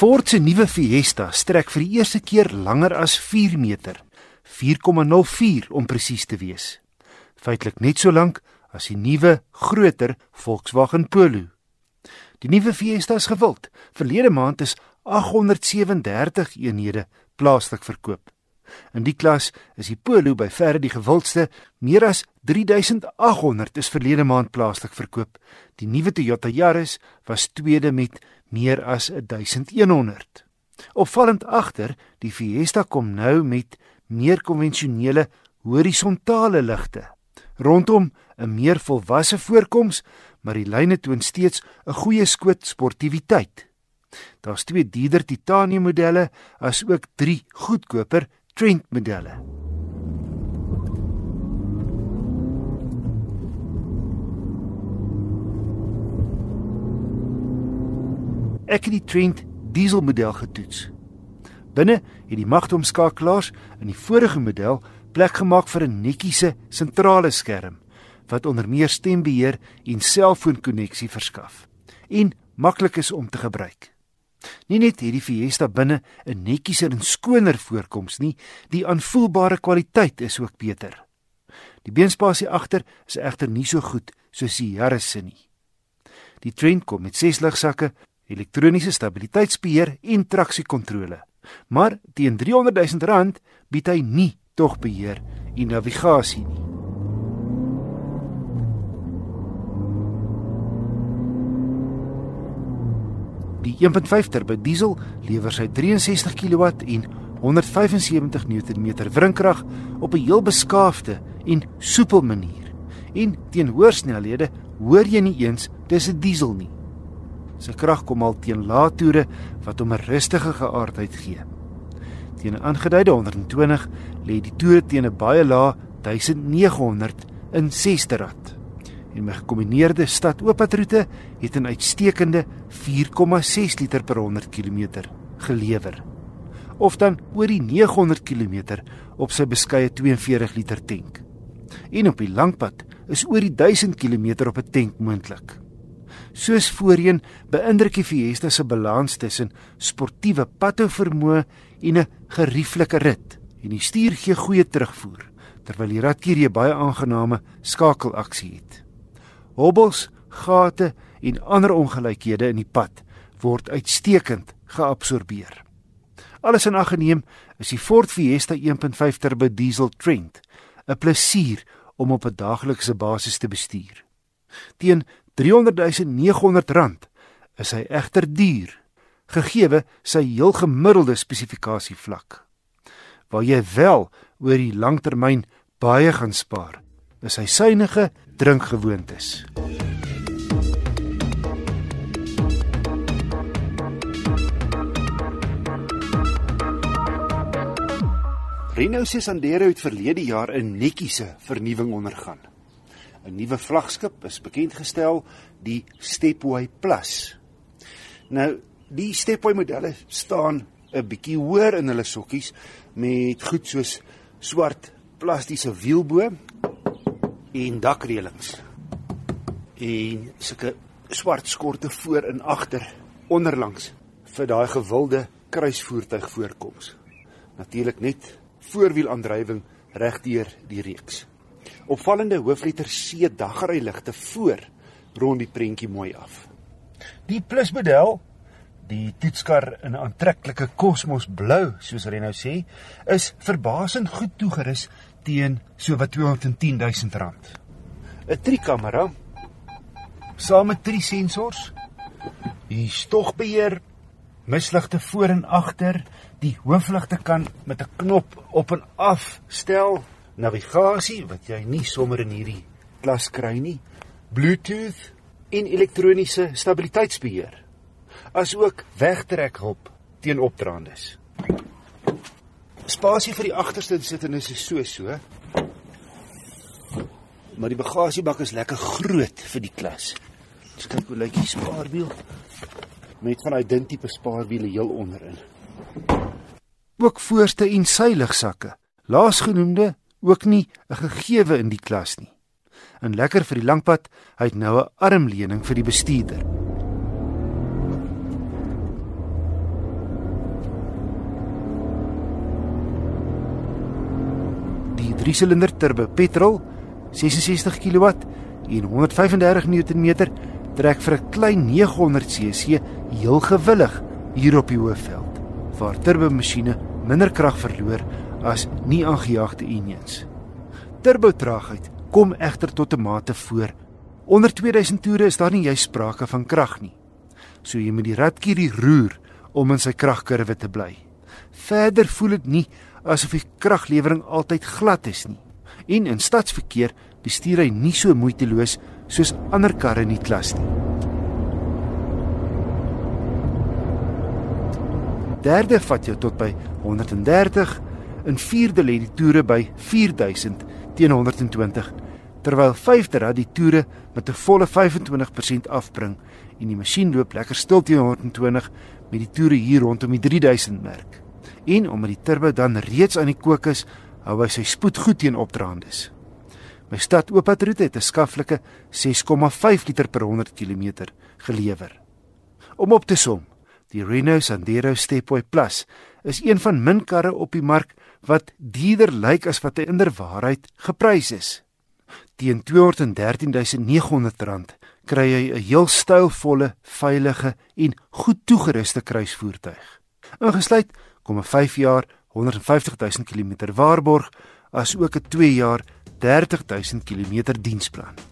Ford se nuwe Fiesta strek vir die eerste keer langer as 4 meter, 4,04 om presies te wees. Feitelik net so lank as die nuwe, groter Volkswagen Polo. Die nuwe Fiesta is gewild. Verlede maand is 837 eenhede plaaslik verkoop. In die klas is die Polo by verre die gewildste, meer as 3800 is verlede maand plaaslik verkoop. Die nuwe Toyota Yaris was tweede met meer as 1100. Opvallend agter, die Fiesta kom nou met meer konvensionele horisontale ligte. Rondom 'n meer volwasse voorkoms, maar die lyne toon steeds 'n goeie skoot sportiwiteit. Daar's twee dierder titanium modelle as ook drie goedkoper Trent modelle. Ek het die Trent dieselmodel getoets. Binne het die magtomskakelaars in die vorige model plek gemaak vir 'n netjiese sentrale skerm wat onder meer stembeheer en selfoonkonneksie verskaf en maklik is om te gebruik. Nie net het die Fiesta binne 'n netjieser en skoner voorkoms nie, die aanvoelbare kwaliteit is ook beter. Die beenspasie agter is egter nie so goed soos die Yaris se nie. Die Trent kom met 6 ligsakke, elektroniese stabiliteitsbeheer en traksiekontrole. Maar teen 300 000 rand bied hy nie togbeheer en navigasie nie. Die 1.5 turbo diesel lewer sy 63 kW en 175 Nm wrinkrag op 'n heel beskaafde en soepel manier. En teen hoë snelhede hoor jy nie eens dis 'n diesel nie. Sy krag kom al teen lae toere wat hom 'n rustige geaardheid gee. Teen 'n aangeduide 120 lê die toere teen 'n baie lae 1900 in 6de rad. En my gekombineerde stad-oopadroete het 'n uitstekende 4,6 liter per 100 km gelewer. Of dan oor die 900 km op sy beskeie 42 liter tank. En op die langpad is oor die 1000 km op 'n tank moontlik. Soos voorheen beïndruk die Fiesta se balans tussen sportiewe padhou vermoë en 'n gerieflike rit en die stuur gee goeie terugvoer terwyl die radkier 'n baie aangename skakelaksie het. Hobbels, gate en ander ongelykhede in die pad word uitstekend geabsorbeer. Alles in ag geneem is die Ford Fiesta 1.5 turbo diesel Trent 'n plesier om op 'n daaglikse basis te bestuur. Teen 300 900 rand is hy egter duur gegee sy heel gemiddelde spesifikasie vlak. Waar jy wel oor die langtermyn baie gaan spaar, is hy suiwige drinkgewoontes. Renault se Sandero het verlede jaar 'n netjiese vernuwing ondergaan. 'n Nuwe vlaggenskap is bekend gestel, die Stepway Plus. Nou, die Stepway modelle staan 'n bietjie hoër in hulle sokkies met goed soos swart plastiese wielbo en dakreëlings. En sulke swart skorte voor en agter onderlangs vir daai gewilde kruisvoertuig voorkoms. Natuurlik net voorwielaandrywing regdeur die reeks. Opvallende hoofletter C dagryligte voor rond die prentjie mooi af. Die plusmodel die toetskar in 'n aantreklike kosmosblou, soos Renault sê, is verbasend goed toegerus teen so wat 210 000 rand. 'n Trikamera saam met drie sensors, die stogbeheer, misligte voor en agter, die hoofligte kan met 'n knop op en af stel, navigasie wat jy nie sommer in hierdie klas kry nie, Bluetooth en elektroniese stabiliteitsbeheer asook wegtrekhulp teen opdraandes. Spasie vir die agterste sittendes is so so. Maar die bagasiebak is lekker groot vir die klas. Ons kyk hoe lyk die spaarwiel met van daai dun tipe spaarwiele heel onderin. Ook voorste en seiligsakke. Laasgenoemde ook nie 'n gegewe in die klas nie. En lekker vir die langpad, hy het nou 'n armleuning vir die bestuurder. Die 3-silinder turbo petrol, 66 kW en 135 Nm trek vir 'n klein 900cc heel gewillig hier op die hoofveld waar turbomasjiene minder krag verloor as nie aangejaagde engines. Turbo traagheid kom egter tot 'n mate voor. Onder 2000 toere is daar nie juist sprake van krag nie. So jy moet die ratkierie roer om in sy kragkurwe te bly. Verder voel dit nie asof die kraglewering altyd glad is nie. En in stadsverkeer bestuur hy nie so moeiteloos soos ander karre in die klas nie. Derde vat jou tot by 130 en vierde lê die toere by 4000 teen 120 terwyl vyfde rad die toere met 'n volle 25% afbring en die masjien loop lekker stil teen 120 met die toere hier rondom die 3000 merk. En omdat die turbo dan reeds aan die kook is, hou hy sy spoed goed teen opdraandes. My stad Opatroete het 'n skaflike 6,5 liter per 100 km gelewer. Om op te som, die Renault Sandero Stepway Plus is een van min karre op die mark wat duurder lyk as wat hy inderwaarheid geprys is. Teen R213.900 kry jy 'n heel stylvolle, veilige en goed toegeruste kruisvoertuig. Ingesluit kom 'n 5 jaar 150 000 km waarborg as ook 'n 2 jaar 30 000 km diensplan.